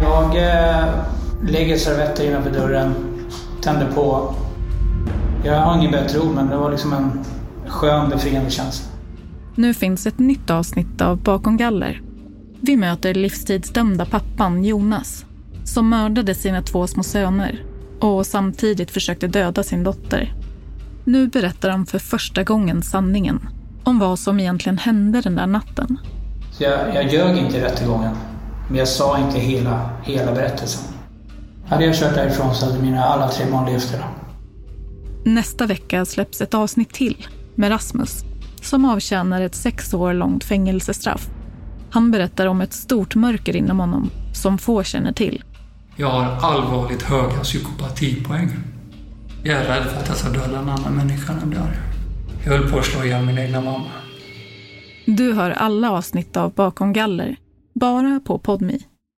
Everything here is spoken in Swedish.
Jag eh, lägger servetter innanför dörren, tänder på. Jag har ingen bättre ord, men det var liksom en skön, befriande känsla. Nu finns ett nytt avsnitt av Bakom galler. Vi möter livstidsdömda pappan Jonas som mördade sina två små söner och samtidigt försökte döda sin dotter. Nu berättar han för första gången sanningen om vad som egentligen hände den där natten. Så jag, jag ljög inte i rättegången, men jag sa inte hela, hela berättelsen. Hade jag kört därifrån så hade mina alla tre barn levt idag. Nästa vecka släpps ett avsnitt till med Rasmus som avtjänar ett sex år långt fängelsestraff. Han berättar om ett stort mörker inom honom som få känner till. Jag har allvarligt höga psykopatipoäng. Jag är rädd för att jag ska döda en annan människa när jag dör. Jag höll på att slå ihjäl min egna mamma. Du hör alla avsnitt av Bakom galler, bara på Podmi.